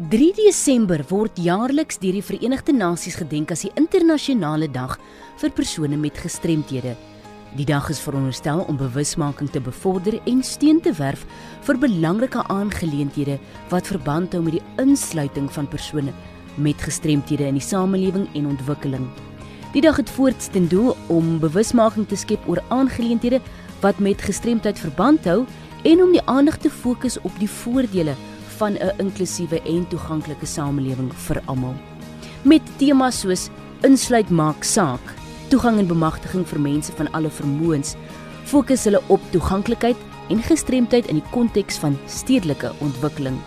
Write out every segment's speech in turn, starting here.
3 Desember word jaarliks deur die Verenigde Nasies gedenk as die internasionale dag vir persone met gestremthede. Die dag is veronderstel om bewusmaking te bevorder en steun te werf vir belangrike aangeleenthede wat verband hou met die insluiting van persone met gestremthede in die samelewing en ontwikkeling. Die dag het voorts ten doel om bewusmaking te skep oor aangeleenthede wat met gestremdheid verband hou en om die aandag te fokus op die voordele van 'n inklusiewe en toeganklike samelewing vir almal. Met temas soos insluit maak saak, toegang en bemagtiging vir mense van alle vermoëns, fokus hulle op toeganklikheid en gestremdheid in die konteks van stedelike ontwikkeling.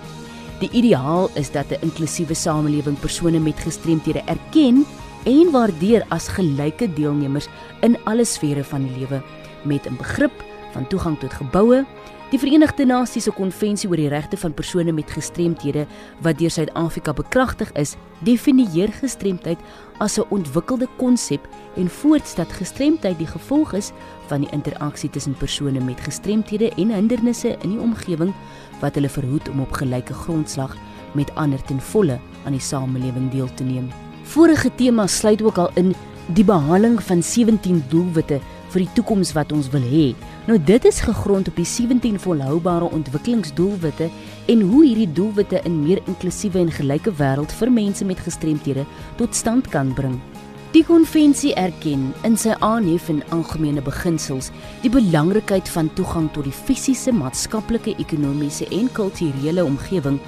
Die ideaal is dat 'n inklusiewe samelewing persone met gestremthede erken en waardeer as gelyke deelnemers in alle sfere van die lewe met 'n begrip van toegang tot geboue, Die Verenigde Nasies se konvensie oor die regte van persone met gestremthede wat deur Suid-Afrika bekragtig is, definieer gestremdheid as 'n ontwikkelde konsep en voortstel gestremdheid die gevolg is van die interaksie tussen persone met gestremthede en hindernisse in die omgewing wat hulle verhoed om op gelyke grondslag met ander ten volle aan die samelewing deel te neem. Vorige tema sluit ook al in die behaling van 17 doelwitte vir die toekoms wat ons wil hê. Nou dit is gegrond op die 17 volhoubare ontwikkelingsdoelwitte en hoe hierdie doelwitte 'n meer inklusiewe en gelyke wêreld vir mense met gestremthede tot stand kan bring. Die konvensie erken in sy aanhef en algemene beginsels die belangrikheid van toegang tot die fisiese, maatskaplike, ekonomiese en kulturele omgewing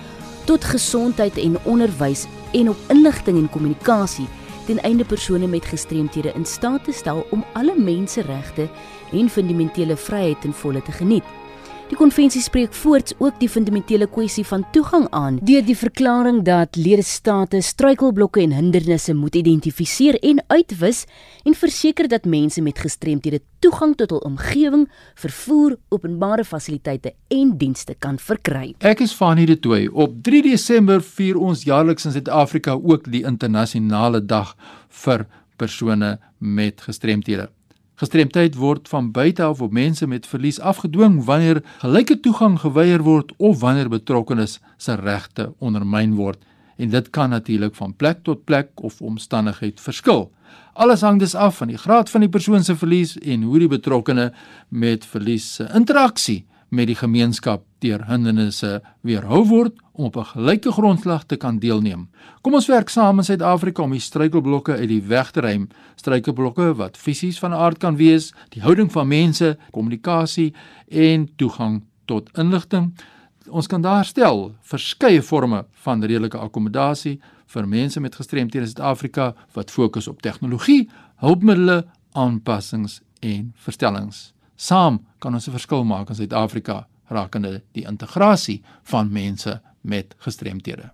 tot gesondheid en onderwys en op inligting en kommunikasie ten einde persone met gestremthede in staat te stel om alle menseregte en fundamentele vryheid ten volle te geniet. Die konvensie spreek voorts ook die fundamentele kwessie van toegang aan deur die verklaring dat lidestate struikelblokke en hindernisse moet identifiseer en uitwis en verseker dat mense met gestremthede toegang tot hul omgewing, vervoer, openbare fasiliteite en dienste kan verkry. Ek is Fanie de Tooy. Op 3 Desember vier ons jaarliks in Suid-Afrika ook die internasionale dag vir persone met gestremthede. Gestremdheid word van buite af op mense met verlies afgedwing wanneer gelyke toegang geweier word of wanneer betrokkenes se regte ondermyn word. En dit kan natuurlik van plek tot plek of omstandigheid verskil. Alles hang dus af van die graad van die persoon se verlies en hoe die betrokkene met verlies se interaksie met die gemeenskap deur hindernisse weerhou word om op 'n gelyke grondslag te kan deelneem. Kom ons werk saam in Suid-Afrika om die struikelblokke uit die weg te ruim. Struikelblokke wat fisies van aard kan wees, die houding van mense, kommunikasie en toegang tot inligting. Ons kan daar stel verskeie forme van redelike akkommodasie vir mense met gestremthede in Suid-Afrika wat fokus op tegnologie, hulpmiddels, aanpassings en verstellings. Saam kan ons 'n verskil maak in Suid-Afrika rakende die integrasie van mense met gestremthede.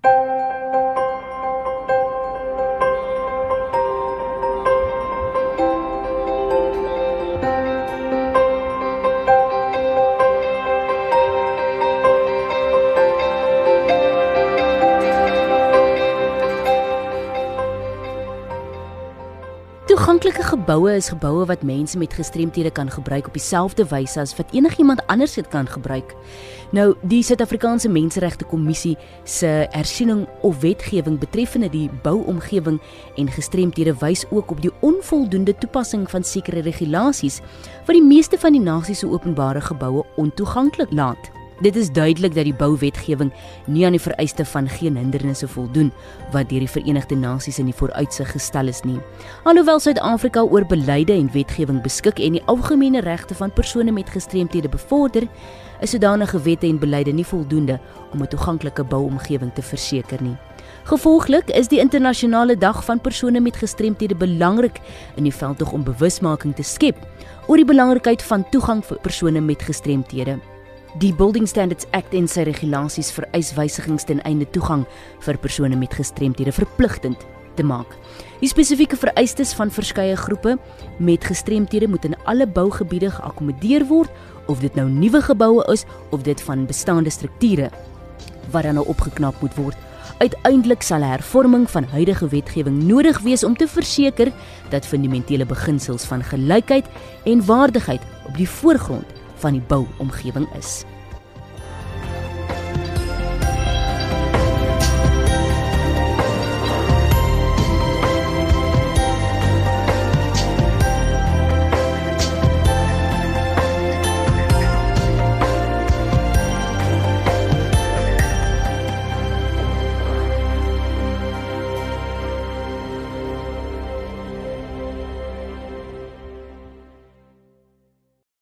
Toeganklike geboue is geboue wat mense met gestremthede kan gebruik op dieselfde wyse as wat enigiemand anders dit kan gebruik. Nou, die Suid-Afrikaanse Menseregte Kommissie se hersiening of wetgewing betreffende die bouomgewing en gestremthede wys ook op die onvoldoende toepassing van sekere regulasies wat die meeste van die nasies se openbare geboue ontoeganklik laat. Dit is duidelik dat die bouwetgewing nie aan die vereiste van geen hindernisse voldoen wat deur die Verenigde Nasies in die vooruitsig gestel is nie. Alhoewel Suid-Afrika oor beleide en wetgewing beskik en die algemene regte van persone met gestremthede bevorder, is sodanige wette en beleide nie voldoende om 'n toeganklike bouomgewing te verseker nie. Gevolglik is die internasionale dag van persone met gestremthede belangrik in die veldtog om bewusmaking te skep oor die belangrikheid van toegang vir persone met gestremthede. Die Building Standards Act en sy regulasies vereis wysigings ten einde toegang vir persone met gestremthede verpligtend te maak. Die spesifieke vereistes van verskeie groepe met gestremthede moet in alle bougebiede geakkommodeer word of dit nou nuwe geboue is of dit van bestaande strukture wat dan nou opgeknap moet word. Uiteindelik sal 'n hervorming van huidige wetgewing nodig wees om te verseker dat fundamentele beginsels van gelykheid en waardigheid op die voorgrond van die bouomgewing is.